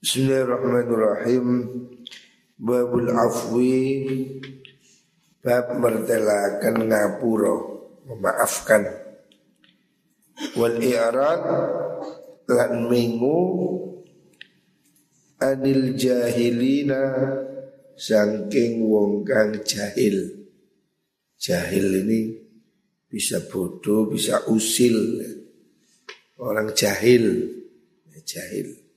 Bismillahirrahmanirrahim. Babul afwi. Bab mertelakan ngapuro memaafkan. Wal i'rad. Lan minggu anil jahilina. Saking wong kang jahil. Jahil ini bisa bodoh bisa usil. Orang jahil. Jahil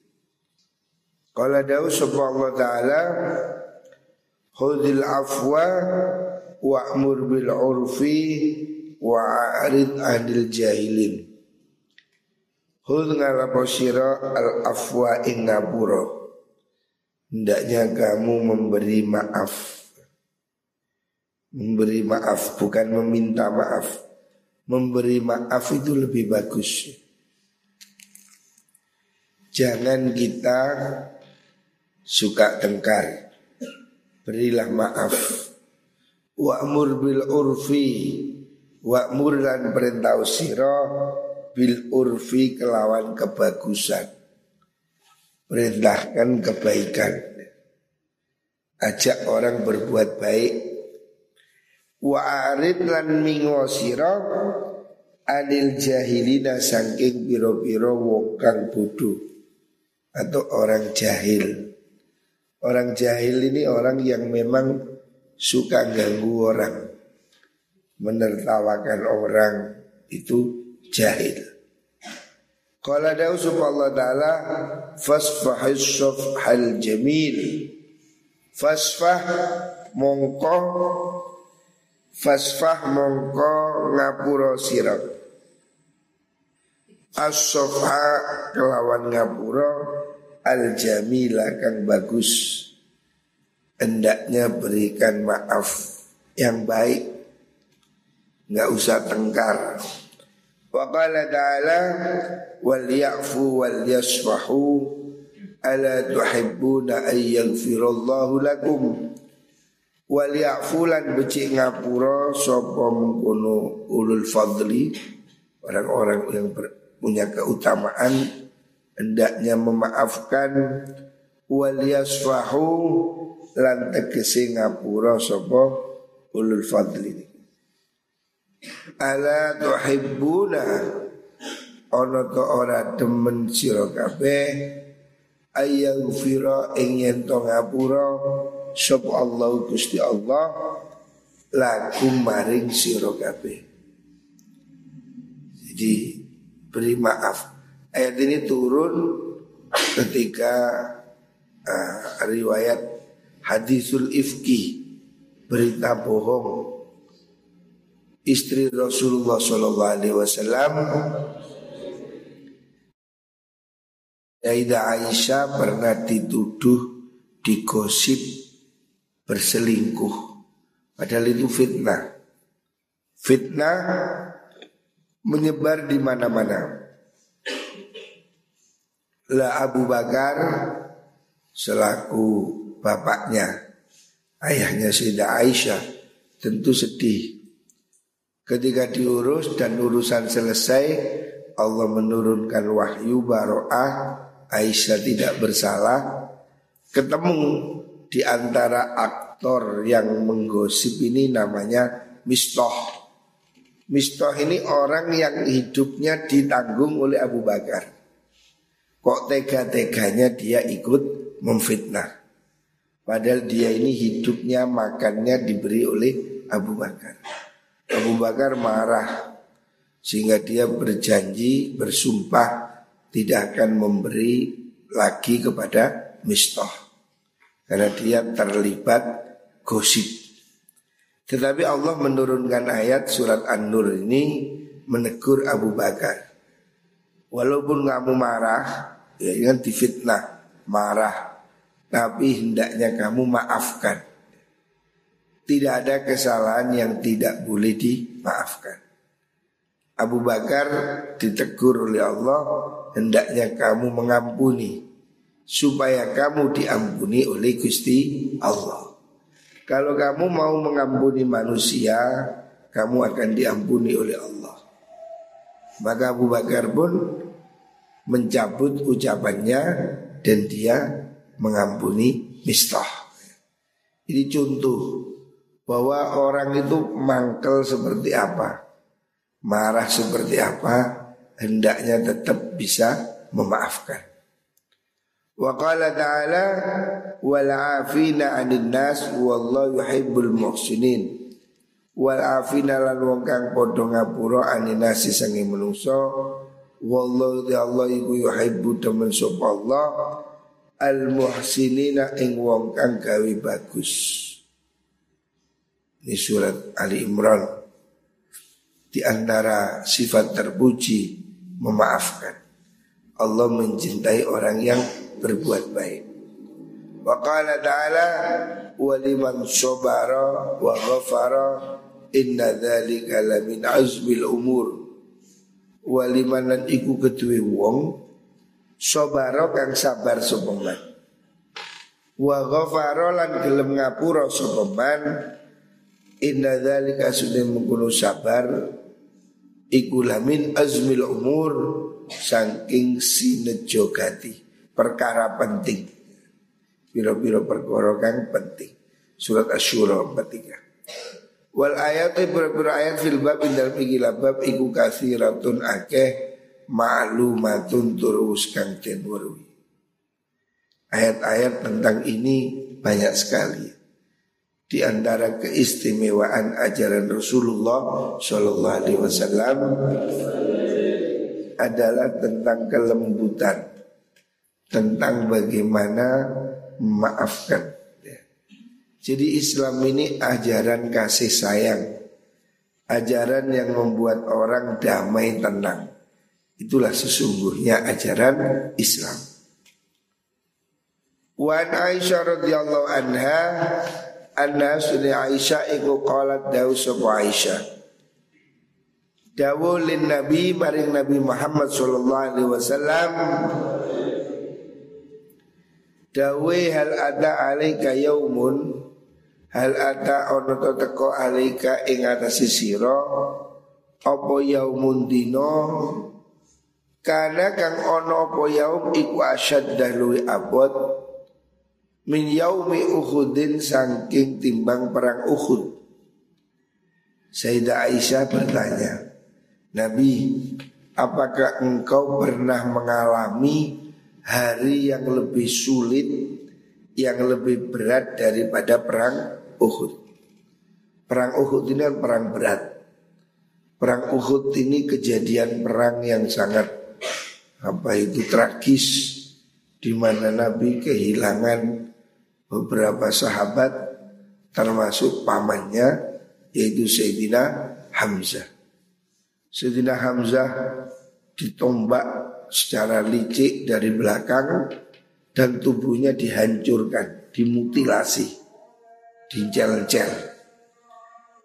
Qala dawu wa ta'ala Khudil afwa wa'mur bil urfi wa'arid anil jahilin. Hud ngalapo sira al afwa ing ngapura. Hendaknya kamu memberi maaf. Memberi maaf bukan meminta maaf. Memberi maaf itu lebih bagus. Jangan kita suka tengkar. Berilah maaf. Wa'mur bil urfi. Wa'mur lan perintah siro Bil urfi kelawan kebagusan. Perintahkan kebaikan. Ajak orang berbuat baik. Wa'arid lan mingo siro Anil jahilina sangking biro-biro wokang bodoh Atau orang jahil Orang jahil ini orang yang memang suka ganggu orang Menertawakan orang itu jahil. Qala dawu Allah ta'ala Fasfahis sofhal jamil. Fasfah mongko Fasfah mongko ngapuro sirap As-sofha kelawan ngapuro al-jamila kang bagus. Hendaknya berikan maaf yang baik. Nggak usah tengkar. Wa qala ta'ala wal ya'fu wal yasfahu ala tuhibbuna ay yaghfirallahu lakum? Wal ya'fu lan becik ngapura sapa mengkono ulul fadli orang-orang yang punya keutamaan hendaknya memaafkan wal yasfahu lan tegese ngapura sapa ulul fadli. Ala tuhibbuna ana to ora demen sira kabeh ayaghfira ing yen to ngapura sapa Allah Gusti Allah lakum maring sira kabeh. Jadi beri maaf Ayat ini turun ketika uh, riwayat hadisul ifki berita bohong istri Rasulullah Shallallahu Alaihi Wasallam. Aida Aisyah pernah dituduh digosip berselingkuh. Padahal itu fitnah. Fitnah menyebar di mana-mana lah Abu Bakar selaku bapaknya ayahnya Sayyidah Aisyah tentu sedih. Ketika diurus dan urusan selesai Allah menurunkan wahyu baro'ah Aisyah tidak bersalah. Ketemu di antara aktor yang menggosip ini namanya Mistoh. Mistoh ini orang yang hidupnya ditanggung oleh Abu Bakar Kok tega-teganya dia ikut memfitnah? Padahal dia ini hidupnya makannya diberi oleh Abu Bakar. Abu Bakar marah Sehingga dia berjanji bersumpah Tidak akan memberi lagi kepada Mistoh. Karena dia terlibat gosip. Tetapi Allah menurunkan ayat surat An-Nur ini Menegur Abu Bakar Walaupun kamu marah ya kan difitnah, marah, tapi hendaknya kamu maafkan. Tidak ada kesalahan yang tidak boleh dimaafkan. Abu Bakar ditegur oleh Allah, hendaknya kamu mengampuni supaya kamu diampuni oleh Gusti Allah. Kalau kamu mau mengampuni manusia, kamu akan diampuni oleh Allah. Maka Abu Bakar pun mencabut ucapannya dan dia mengampuni mistah. Ini contoh bahwa orang itu mangkel seperti apa, marah seperti apa, hendaknya tetap bisa memaafkan. Wa qala ta'ala wal 'afina 'anil nas wallahu yuhibbul muhsinin. Wal 'afina lan wong kang padha ngapura 'anil nasi sange manungsa wallahu ya Allah iku yuhibbu temen sapa Allah. Al muhsinina ing wong kang gawe bagus. Ini surat Ali Imran. Di antara sifat terpuji Memaafkan. Allah mencintai orang yang berbuat baik. Wa qala ta'ala Waliman sobara wa ghafara Inna dhalika lamin azmil umur Waliman lan iku ketui wong Sobara kang sabar sopeman Wa ghafara lan gelem ngapura sopeman Inna dzalika sudah mengkuno sabar Iku lamin azmil umur Saking sinejogati Perkara penting. Biro-biro perkara kang penting. Surat Asyura 43 Wal ayat biro-biro ayat fil bab indal pikila bab Iku ratun akeh Ma'lumatun turus kang den Ayat-ayat tentang ini banyak sekali di antara keistimewaan ajaran Rasulullah Shallallahu Alaihi Wasallam adalah tentang kelembutan, tentang bagaimana memaafkan. Jadi Islam ini ajaran kasih sayang, ajaran yang membuat orang damai tenang. Itulah sesungguhnya ajaran Islam. Wan Aisyah radhiyallahu anha anna suni Aisyah iku qalat dawu sapa Aisyah Dawu lin Nabi maring Nabi Muhammad sallallahu alaihi wasallam Dawe hal ada alaika yaumun Hal ada ono to teko alaika ing atase sira? Apa yaumun dino Karena kang ono apa yaum iku asyad dalui abot. Min yaumi Uhudin saking timbang perang Uhud. Sayyidah Aisyah bertanya, Nabi, apakah engkau pernah mengalami hari yang lebih sulit, yang lebih berat daripada perang Uhud? Perang Uhud ini kan perang berat. Perang Uhud ini kejadian perang yang sangat apa itu tragis di mana Nabi kehilangan beberapa sahabat termasuk pamannya yaitu Sayyidina Hamzah. Sayyidina Hamzah ditombak secara licik dari belakang dan tubuhnya dihancurkan, dimutilasi, dicel-cel.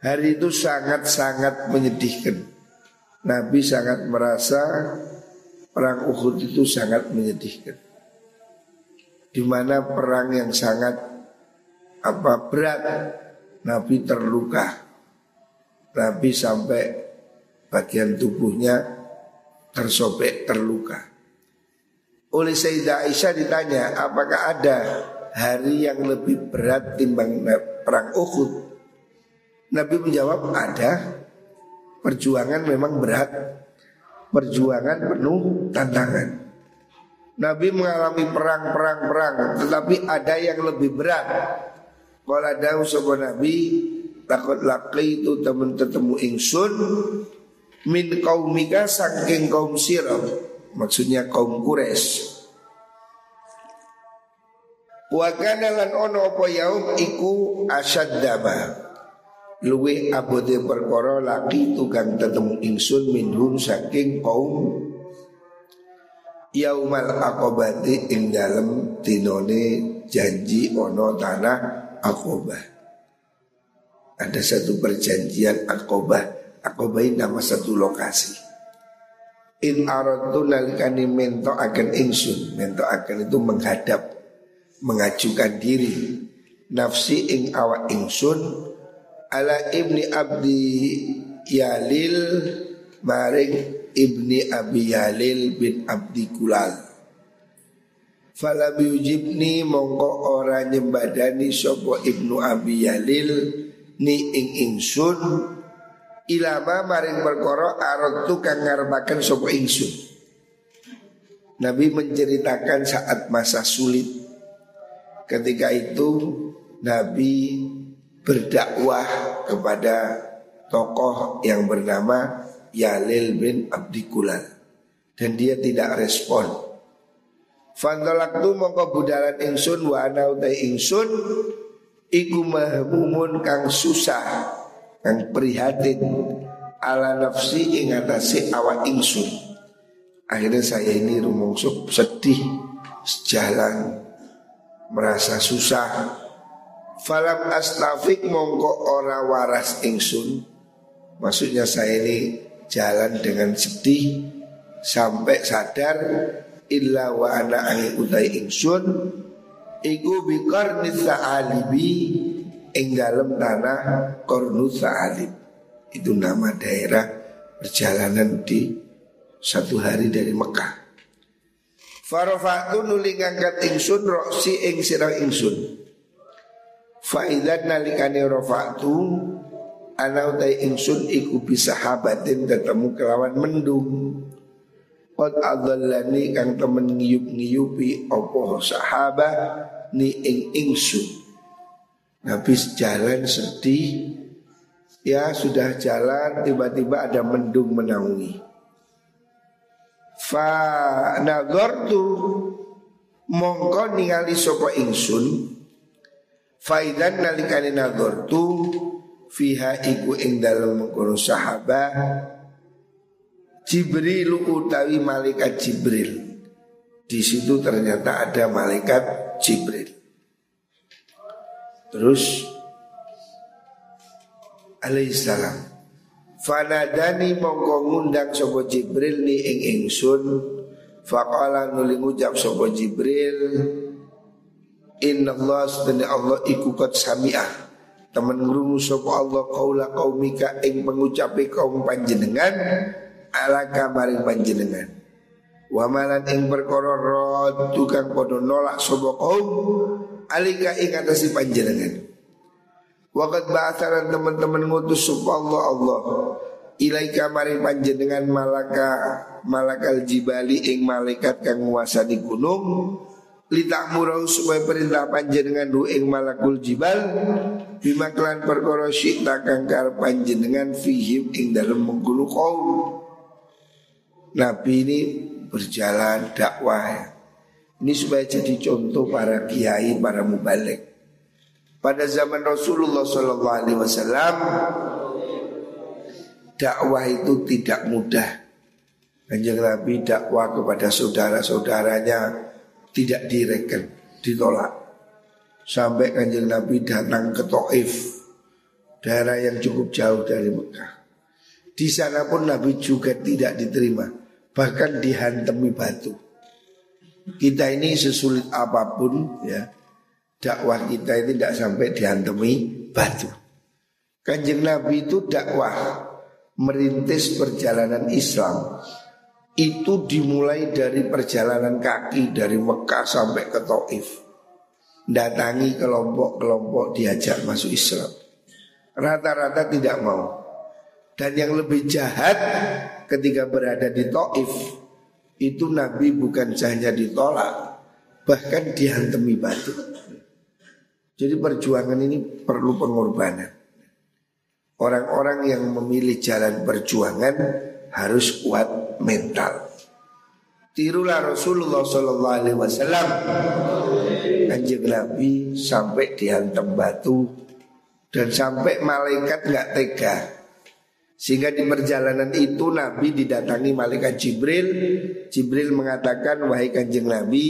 Hari itu sangat-sangat menyedihkan. Nabi sangat merasa perang Uhud itu sangat menyedihkan di mana perang yang sangat apa berat Nabi terluka Nabi sampai bagian tubuhnya tersobek terluka oleh Sayyidah Aisyah ditanya apakah ada hari yang lebih berat timbang perang Uhud. Nabi menjawab ada. Perjuangan memang berat. Perjuangan penuh tantangan. Nabi mengalami perang-perang-perang Tetapi ada yang lebih berat. Kalau ada usaha Nabi Takut laki itu teman ketemu ingsun Min kaumika saking kaum siram Maksudnya kaum kures Wa kana lan ono apa yaum iku daba Luwe abote perkara laki tukang ketemu ingsun minhum saking kaum Yaumal akobati ing dalem dinone janji ono tanah akobah. Ada satu perjanjian akobah. Akobah ini nama satu lokasi. In aradu nalikani mento akan ingsun. Mento akan itu menghadap, mengajukan diri. Nafsi ing awak ingsun ala ibni abdi yalil maring ibni Abi Yalil bin Abdi Kulal Falam yujibni mongko ora nyembadani sopo ibnu Abi Yalil ni ing ingsun ilama maring perkara aratu kang ngarepaken sapa ingsun. Nabi menceritakan saat masa sulit. Ketika itu Nabi berdakwah kepada tokoh yang bernama Yalil bin Abdikulal dan dia tidak respon. Fantolak tu mongko budalan ingsun wa ana utai ingsun iku mahmumun kang susah kang prihatin ala nafsi ing atase awak ingsun. Akhirnya saya ini rumongso sedih sejalan merasa susah. Falam astafik mongko ora waras ingsun. Maksudnya saya ini jalan dengan sedih sampai sadar illa wa ana angi utai ingsun iku bikar nisa alibi ing dalem tanah kornu sa'alib itu nama daerah perjalanan di satu hari dari Mekah Farofatu nuli ngangkat ingsun roksi ing sirah ingsun. Faidat nalikani rofatu Ana utai ingsun iku bisa habatin ketemu kelawan mendung. Qad adallani kang temen ngiyup-ngiyupi opo sahabah ni ing ingsun. Habis jalan sedih Ya sudah jalan tiba-tiba ada mendung menaungi Fa tu mongko ningali sapa ingsun Faidan nalikane tu fiha iku ing dalem mengkono sahabah Jibril utawi malaikat Jibril. Di situ ternyata ada malaikat Jibril. Terus alaihissalam Fanadani mongko ngundang sopo Jibril ni ing ingsun. Faqala nuli ngucap sopo Jibril Inna Allah sedani Allah iku kot sami'ah Temen ngurungu sopo Allah kaula kaumika ing mengucapi kaum panjenengan ala kamaring panjenengan. Wa malan ing perkara tukang padha nolak sapa kaum alika ing atase panjenengan Wakat ba'atharan teman-teman ngutus sapa Allah Allah. Ilaika maring panjenengan malaka malakal jibali ing malaikat kang nguasani gunung. Litak murau supaya perintah panjenengan du ing malakul jibal. Bima kelan perkara syikta kang panjenengan fihim ing dalam menggulu kaum. Nabi ini berjalan dakwah. Ini supaya jadi contoh para kiai, para mubalik Pada zaman Rasulullah SAW Dakwah itu tidak mudah. Kanjeng Nabi dakwah kepada saudara-saudaranya Tidak direken, ditolak. Sampai kanjeng Nabi datang ke Taif Daerah yang cukup jauh dari Mekah. Di sana pun Nabi juga tidak diterima bahkan dihantemi batu. Kita ini sesulit apa pun ya dakwah kita ini tidak sampai dihantemi batu. Kanjeng Nabi itu dakwah merintis perjalanan Islam itu dimulai dari perjalanan kaki dari Mekah sampai ke Taif. Datangi kelompok-kelompok diajak masuk Islam. Rata-rata tidak mau. Dan yang lebih jahat ketika berada di Taif itu Nabi bukan hanya ditolak, bahkan dihantemi batu. Jadi perjuangan ini perlu pengorbanan. Orang-orang yang memilih jalan perjuangan harus kuat mental. Tirulah Rasulullah Sallallahu Alaihi Wasallam. Anjing Nabi sampai dihantam batu dan sampai malaikat nggak tega sehingga di perjalanan itu Nabi didatangi malaikat Jibril Jibril mengatakan wahai kanjeng Nabi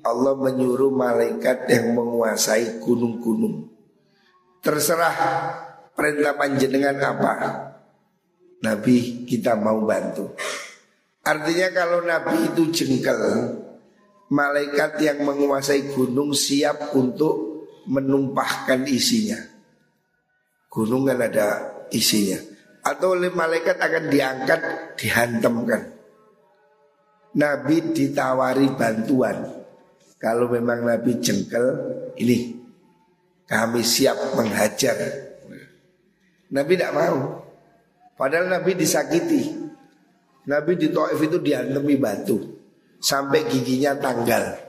Allah menyuruh malaikat yang menguasai gunung-gunung. Terserah perintah panjenengan apa. Nabi kita mau bantu. Artinya kalau Nabi itu jengkel Malaikat yang menguasai gunung siap untuk menumpahkan isinya. Gunung kan ada isinya. Atau oleh malaikat akan diangkat dihantamkan. Nabi ditawari bantuan Kalau memang Nabi jengkel, ini kami siap menghajar. Nabi tidak mau. Padahal Nabi disakiti. Nabi di Taif itu diantemi batu sampai giginya tanggal.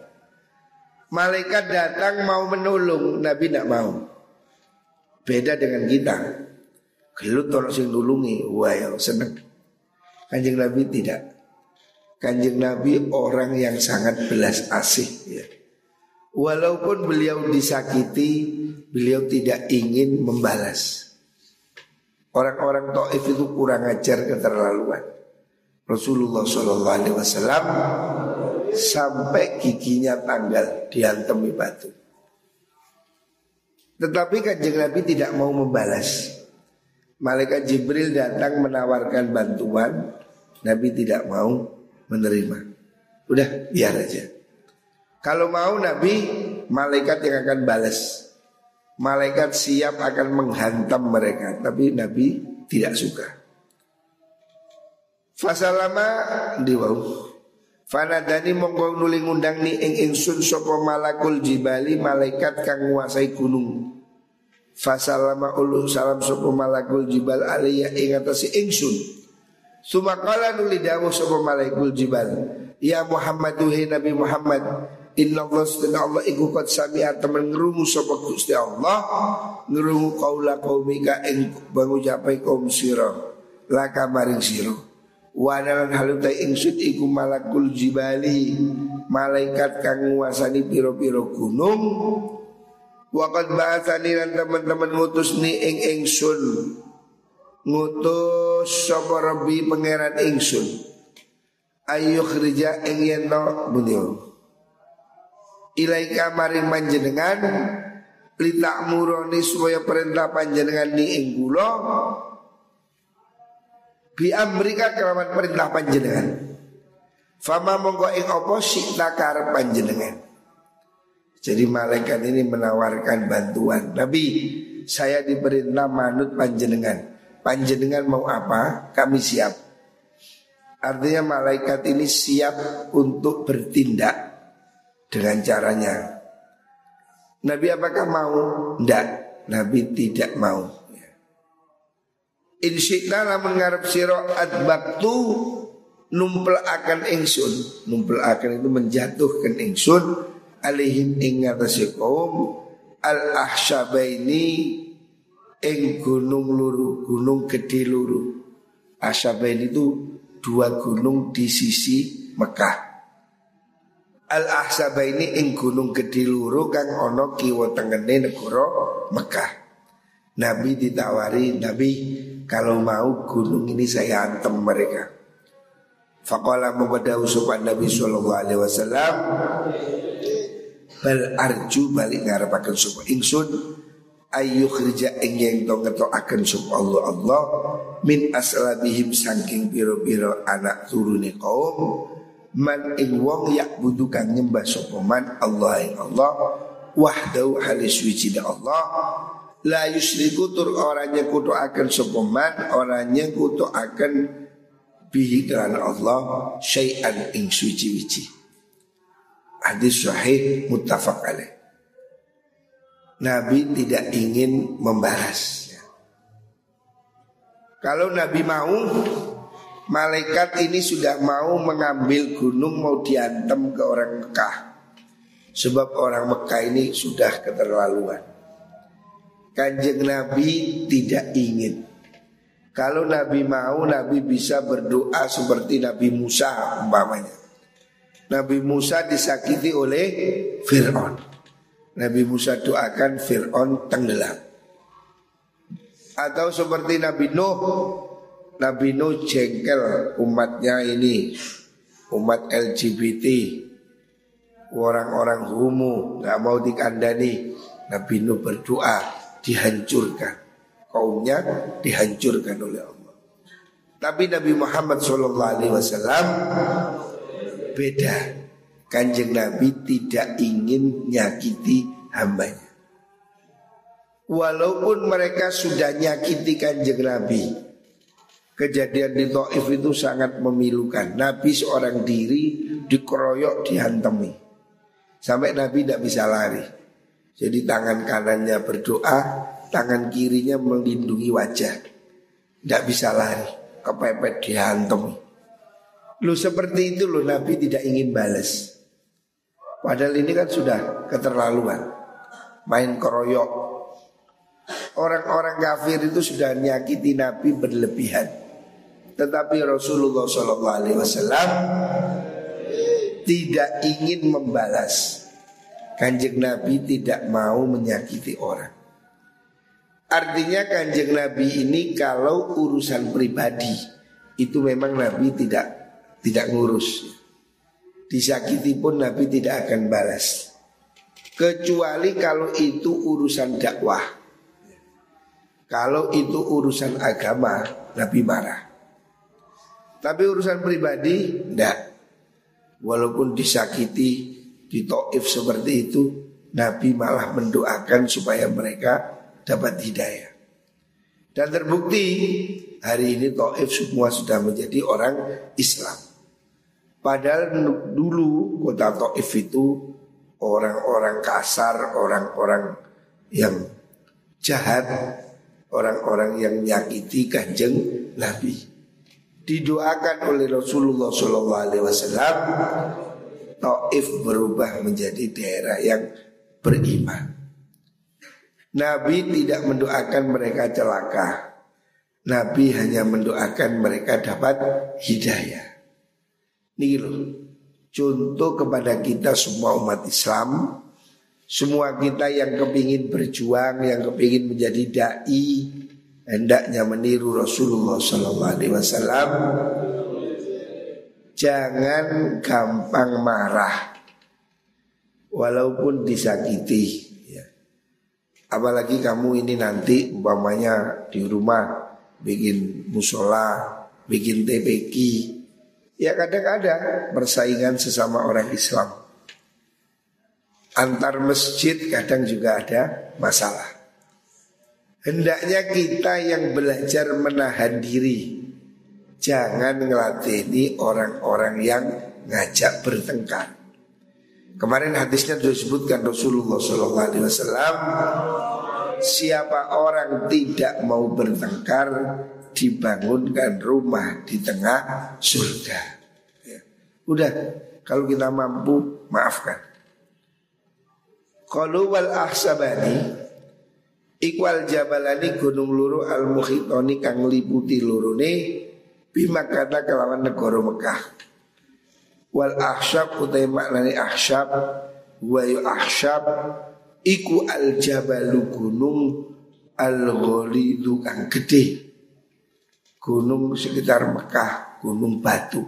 Malaikat datang mau menolong, Nabi tidak mau. Beda dengan kita. Gelut tolong sing nulungi, wah ya seneng. Kanjeng Nabi tidak. Kanjeng Nabi orang yang sangat belas asih. Walaupun beliau disakiti, beliau tidak ingin membalas. Orang-orang Taif itu kurang ajar keterlaluan. Rasulullah Shallallahu Alaihi Wasallam sampai giginya tanggal diantemi batu. Tetapi kanjeng Nabi tidak mau membalas. Malaikat Jibril datang menawarkan bantuan, Nabi tidak mau menerima. Udah biar aja. Kalau mau Nabi, malaikat yang akan balas. Malaikat siap akan menghantam mereka, tapi Nabi tidak suka. Fasalama diwau. Fanadani monggo nuling undang ni ing ingsun sapa malakul jibali malaikat kang nguasai gunung. Fasalama ulu salam sapa malakul jibal aliyah ing atase ingsun. Sumakala nuli dawuh sapa malakul jibal. Ya Muhammad Nabi Muhammad Inna Allah iku kot sami'a temen ngerungu sapa Gusti Allah. Ngerungu kaula kaumika ing bangujapai kaum sira. Laka maring sira. Wanalan haluta ingsun iku malakul jibali. Malaikat kang nguasani piro-piro gunung. Wakat bahasani dan teman-teman ngutus ni ing ingsun. Ngutus sapa rabbi pangeran ingsun. Ayo kerja ing yento bunyo Ilaika maring manjenengan Litak muroni supaya perintah panjenengan ni ing kula bi amrika kelawan perintah panjenengan. Fama monggo ing apa sikta karep panjenengan. Jadi malaikat ini menawarkan bantuan. Nabi, saya diperintah manut panjenengan. Panjenengan mau apa? Kami siap. Artinya malaikat ini siap untuk bertindak dengan caranya. Nabi apakah mau? Tidak. Nabi tidak mau. Insyikna lamun ngarep siro adbaktu numpel akan ingsun numpel akan itu menjatuhkan ingsun alihim ing ngatasi kaum al ahsyabaini ing gunung luru gunung gede luru ahsyabaini itu dua gunung di sisi Mekah al ahsabaini ing gunung gede luru kang ono kiwa tengene negara Mekah Nabi ditawari Nabi kalau mau gunung ini saya antem mereka. Fakola membedau sopan Nabi Sallallahu Alaihi Wasallam. Bal arju balik ngarapakan sopan ingsun ayu kerja ingin to akan sopan Allah Allah min aslabihim saking piro piro anak turune kaum man ing wong yak budukan nyembah sopaman Allah ing Allah. Wahdau halis wujida Allah. La yusriku tur orangnya kutu akan sopeman Orangnya kutu akan Bihi Allah Syai'an ing suci wici Hadis sahih muttafaq alaih. Nabi tidak ingin membalas Kalau Nabi mau Malaikat ini sudah mau mengambil gunung Mau diantem ke orang Mekah. Sebab orang Mekah ini sudah keterlaluan. Kanjeng Nabi tidak ingin. Kalau Nabi mau Nabi bisa berdoa seperti Nabi Musa umpamanya. Nabi Musa disakiti oleh Fir'aun. Nabi Musa doakan Fir'aun tenggelam. Atau seperti Nabi Nuh Nabi Nuh jengkel umatnya ini Umat LGBT Orang-orang homo nggak mau dikandani Nabi Nuh berdoa dihancurkan. Kaumnya dihancurkan oleh Allah. Tapi Nabi Muhammad SAW beda. Kanjeng Nabi tidak ingin nyakiti hambanya. Walaupun mereka sudah nyakiti kanjeng Nabi Kejadian di Taif itu sangat memilukan Nabi seorang diri dikeroyok dihantemi Sampai Nabi tidak bisa lari. Jadi tangan kanannya berdoa, tangan kirinya melindungi wajah. Tidak bisa lari, kepepet dihantam. Lu seperti itu loh Nabi tidak ingin balas. Padahal ini kan sudah keterlaluan. Main keroyok. Orang-orang kafir itu sudah nyakiti Nabi berlebihan. Tetapi Rasulullah SAW tidak ingin membalas. Kanjeng Nabi tidak mau menyakiti orang. Artinya kanjeng Nabi ini kalau urusan pribadi itu memang Nabi tidak tidak ngurus. Disakiti pun Nabi tidak akan balas. Kecuali kalau itu urusan dakwah. Kalau itu urusan agama, Nabi marah. Tapi urusan pribadi, tidak. Walaupun disakiti di Taif seperti itu Nabi malah mendoakan supaya mereka dapat hidayah. Dan terbukti hari ini Taif semua sudah menjadi orang Islam. Padahal dulu kota Taif itu orang-orang kasar, orang-orang yang jahat, orang-orang yang menyakiti kanjeng Nabi didoakan oleh Rasulullah SAW Taif berubah menjadi daerah yang beriman. Nabi tidak mendoakan mereka celaka. Nabi hanya mendoakan mereka dapat hidayah. Ini loh, contoh kepada kita semua umat Islam, semua kita yang kepingin berjuang, yang kepingin menjadi dai, hendaknya meniru Rasulullah Sallallahu Alaihi Wasallam. Jangan gampang marah, walaupun disakiti. Ya. Apalagi kamu ini nanti umpamanya di rumah bikin musola, bikin TPQ, ya kadang ada persaingan sesama orang Islam. Antar masjid kadang juga ada masalah. Hendaknya kita yang belajar menahan diri. Jangan ngelatih orang-orang yang ngajak bertengkar. Kemarin hadisnya disebutkan Rasulullah SAW Siapa orang tidak mau bertengkar Dibangunkan rumah di tengah surga. Ya. Udah kalau kita mampu maafkan. Kalau wal ahsabani Ikwal jabalani gunung luru al muhitoni kang liputi lurune bima kata kelawan negara Mekah. Wal ahsyab utai maknani ahsyab wa yu ahsyab iku al jabalu gunung al ghalidu kang gede. Gunung sekitar Mekah, gunung batu.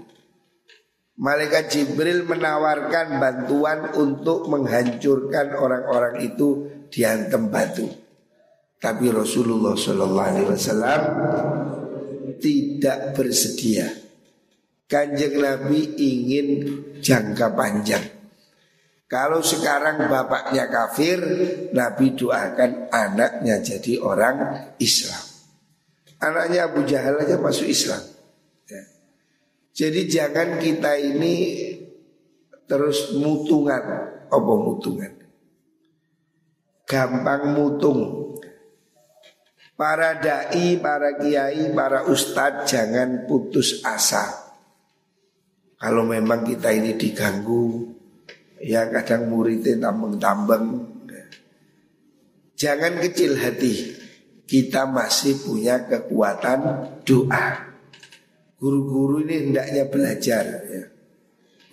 Malaikat Jibril menawarkan bantuan untuk menghancurkan orang-orang itu diantem batu. Tapi Rasulullah Shallallahu Alaihi Wasallam tidak bersedia. Kanjeng Nabi ingin jangka panjang. Kalau sekarang bapaknya kafir, Nabi doakan anaknya jadi orang Islam. Anaknya Abu Jahal aja masuk Islam. Ya. Jadi jangan kita ini terus mutungan, apa mutungan? Gampang mutung Para dai, para kiai, para ustadz jangan putus asa. Kalau memang kita ini diganggu, ya kadang muridnya tambeng-tambeng. Jangan kecil hati, kita masih punya kekuatan doa. Guru-guru ini hendaknya belajar ya.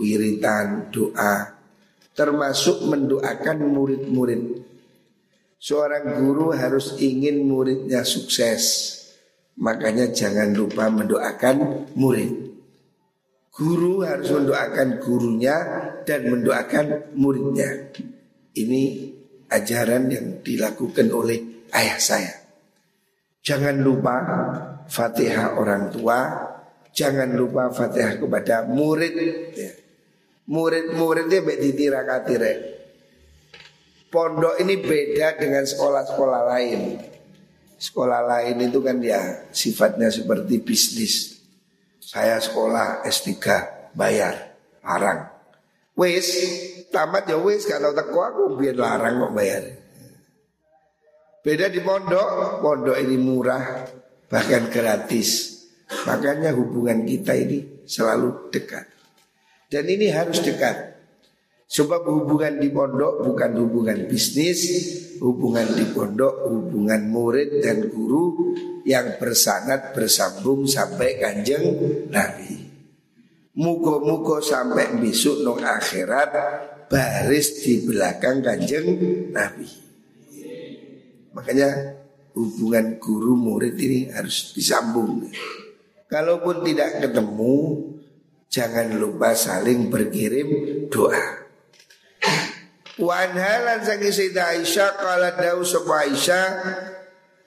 Wiritan, doa, termasuk mendoakan murid-murid Seorang guru harus ingin muridnya sukses. Makanya jangan lupa mendoakan murid. Guru harus mendoakan gurunya dan mendoakan muridnya. Ini ajaran yang dilakukan oleh ayah saya. Jangan lupa fatihah orang tua. Jangan lupa fatihah kepada murid. Murid-muridnya baik ditirakatire pondok ini beda dengan sekolah-sekolah lain. Sekolah lain itu kan ya sifatnya seperti bisnis. Saya sekolah S3 bayar, larang. Wes tamat ya wis kalau teko aku biar larang kok bayar. Beda di pondok, pondok ini murah bahkan gratis. Makanya hubungan kita ini selalu dekat. Dan ini harus dekat. Sebab hubungan di pondok bukan hubungan bisnis, hubungan di pondok hubungan murid dan guru yang bersanat bersambung sampai kanjeng Nabi. Muko-muko sampai besok nong akhirat baris di belakang kanjeng Nabi. Makanya hubungan guru murid ini harus disambung. Kalaupun tidak ketemu, jangan lupa saling berkirim doa. Wan halan sangi Sayyidah Aisyah kala dawu sapa Aisyah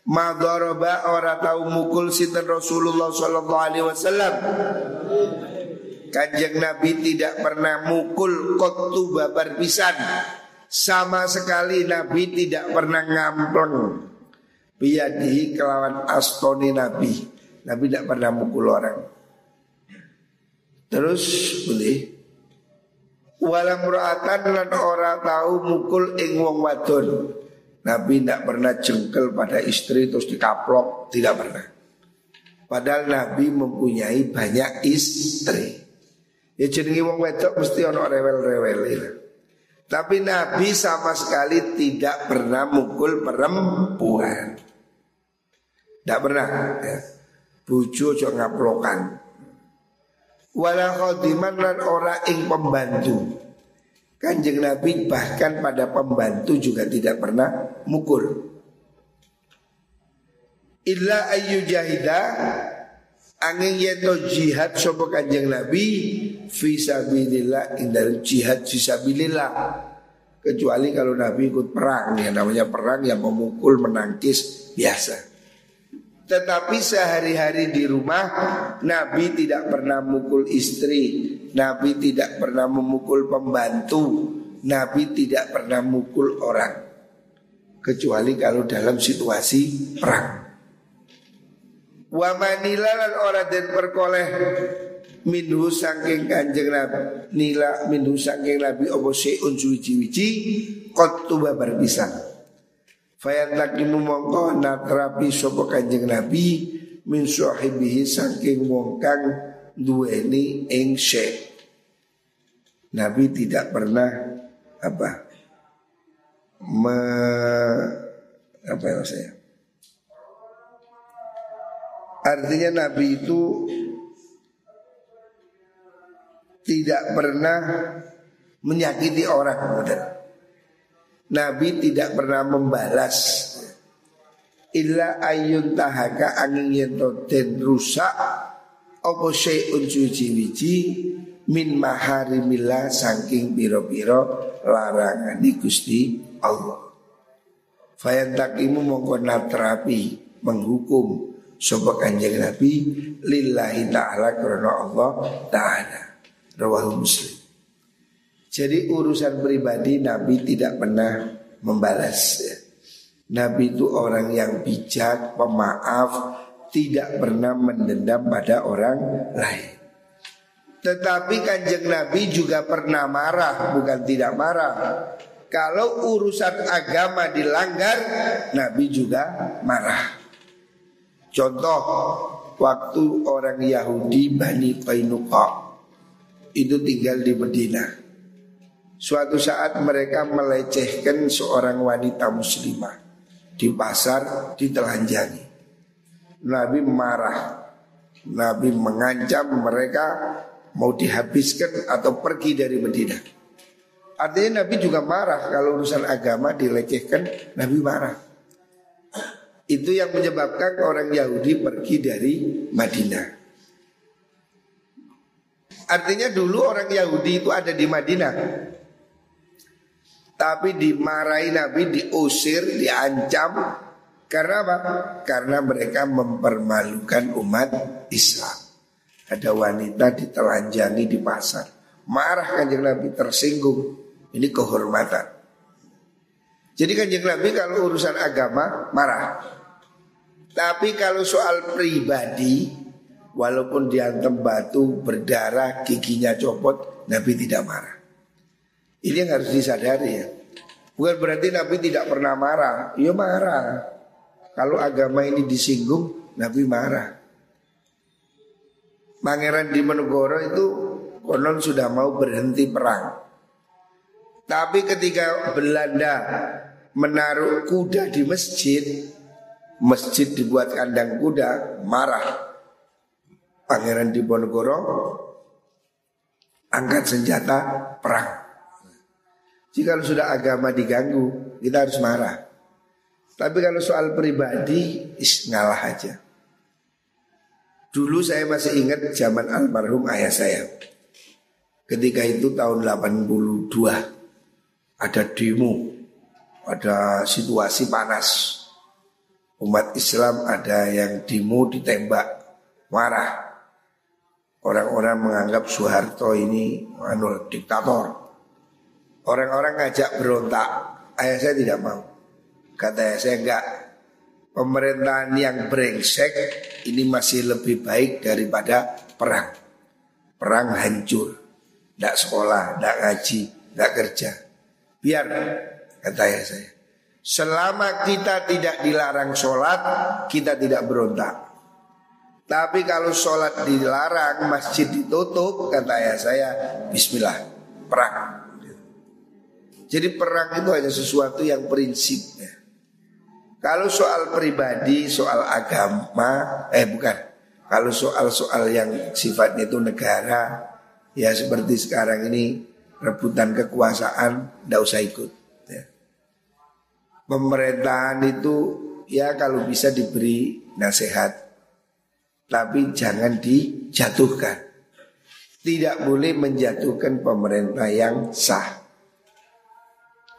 ma daraba ora tau mukul sinten Rasulullah sallallahu alaihi wasallam. Kanjeng Nabi tidak pernah mukul kotu babar pisan. Sama sekali Nabi tidak pernah ngampleng. Biyadihi kelawan astoni Nabi. Nabi tidak pernah mukul orang. Terus boleh Walam ro'atan lan ora tahu mukul ing wong wadon. Nabi tidak pernah jengkel pada istri terus dikaplok, tidak pernah. Padahal Nabi mempunyai banyak istri. Ya jenenge wong wedok mesti ono rewel-rewel. Tapi Nabi sama sekali tidak pernah mukul perempuan. Tidak pernah ya. Bujo ngaplokan wala khadiman lan ora ing pembantu. Kanjeng Nabi bahkan pada pembantu juga tidak pernah mukul. Illa ayu jahida angin yeto jihad sopo kanjeng Nabi Fisabilillah indal jihad fisabilillah Kecuali kalau Nabi ikut perang ya namanya perang yang memukul menangkis biasa tetapi sehari-hari di rumah Nabi tidak pernah mukul istri. Nabi tidak pernah memukul pembantu. Nabi tidak pernah mukul orang. Kecuali kalau dalam situasi perang. Wa lan ora den perkoleh minhu sangking kanjeng Nabi nila minhu sangking Nabi obo seun suci-wici kot tuba berpisah Fayantakimu mongko natrapi sopo kanjeng Nabi min sahibihi saking wong kang duweni ing Nabi tidak pernah apa me, apa ya saya Artinya Nabi itu tidak pernah menyakiti orang. Betul. Nabi tidak pernah membalas illa ayun tahaka angin yento den rusak opo syai'un suci wiji min maharimillah saking piro-piro larangan Gusti Allah. Fayantakimu mongko natrapi menghukum sopo kanjeng Nabi lillahi ta'ala karena Allah ta'ala. Rawahu Muslim. Jadi urusan pribadi Nabi tidak pernah membalas ya. Nabi itu orang yang bijak, pemaaf, tidak pernah mendendam pada orang lain. Tetapi kanjeng Nabi juga pernah marah, bukan tidak marah. Kalau urusan agama dilanggar, Nabi juga marah. Contoh, waktu orang Yahudi Bani Qainuqa itu tinggal di Medina. Suatu saat mereka melecehkan seorang wanita muslimah di pasar ditelanjangi. Nabi marah. Nabi mengancam mereka mau dihabiskan atau pergi dari Medina. Artinya Nabi juga marah kalau urusan agama dilecehkan, Nabi marah. Itu yang menyebabkan orang Yahudi pergi dari Madinah. Artinya dulu orang Yahudi itu ada di Madinah tapi dimarahi Nabi, diusir, diancam. Karena apa? Karena mereka mempermalukan umat Islam. Ada wanita ditelanjangi di pasar. Marah kanjeng Nabi tersinggung. Ini kehormatan. Jadi kanjeng Nabi kalau urusan agama marah. Tapi kalau soal pribadi Walaupun diantem batu berdarah giginya copot Nabi tidak marah Ini yang harus disadari ya. Bukan berarti Nabi tidak pernah marah. Iya marah. Kalau agama ini disinggung, Nabi marah. Pangeran Diponegoro itu konon sudah mau berhenti perang. Tapi ketika Belanda menaruh kuda di masjid, masjid dibuat kandang kuda, marah. Pangeran Diponegoro angkat senjata perang. Jika sudah agama diganggu, kita harus marah. Tapi kalau soal pribadi, is ngalah aja. Dulu saya masih ingat zaman almarhum ayah saya. Ketika itu tahun 82 ada demo, ada situasi panas. Umat Islam ada yang demo ditembak, marah. Orang-orang menganggap Soeharto ini anu diktator. Orang-orang ngajak berontak, ayah saya tidak mau. Kata ayah saya enggak. Pemerintahan yang brengsek ini masih lebih baik daripada perang. Perang hancur. Tidak sekolah, tidak ngaji, tidak kerja. Biar, kata ayah saya. Selama kita tidak dilarang sholat, kita tidak berontak. Tapi kalau sholat dilarang, masjid ditutup, kata ayah saya, Bismillah, perang. Jadi perang itu hanya sesuatu yang prinsipnya. Kalau soal pribadi, soal agama, eh bukan. Kalau soal-soal yang sifatnya itu negara, ya seperti sekarang ini rebutan kekuasaan, tidak usah ikut. Ya. Pemerintahan itu ya kalau bisa diberi nasihat, tapi jangan dijatuhkan. Tidak boleh menjatuhkan pemerintah yang sah.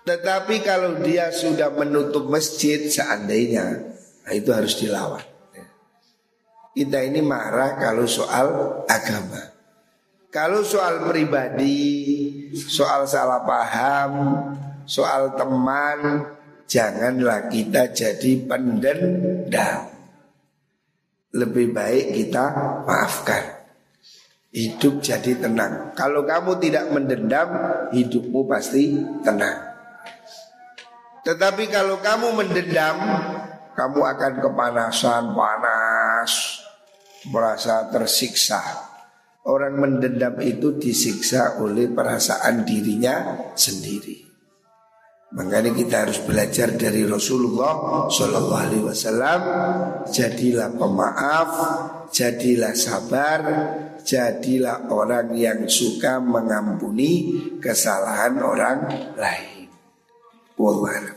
Tetapi kalau dia sudah menutup masjid seandainya, nah itu harus dilawan. Kita ini marah kalau soal agama. Kalau soal pribadi, soal salah paham, soal teman, janganlah kita jadi pendendam. Lebih baik kita maafkan. Hidup jadi tenang. Kalau kamu tidak mendendam, hidupmu pasti tenang. Tetapi kalau kamu mendendam, kamu akan kepanasan, panas, merasa tersiksa. Orang mendendam itu disiksa oleh perasaan dirinya sendiri. Makanya kita harus belajar dari Rasulullah Shallallahu Alaihi Wasallam. Jadilah pemaaf, jadilah sabar, jadilah orang yang suka mengampuni kesalahan orang lain. Orwell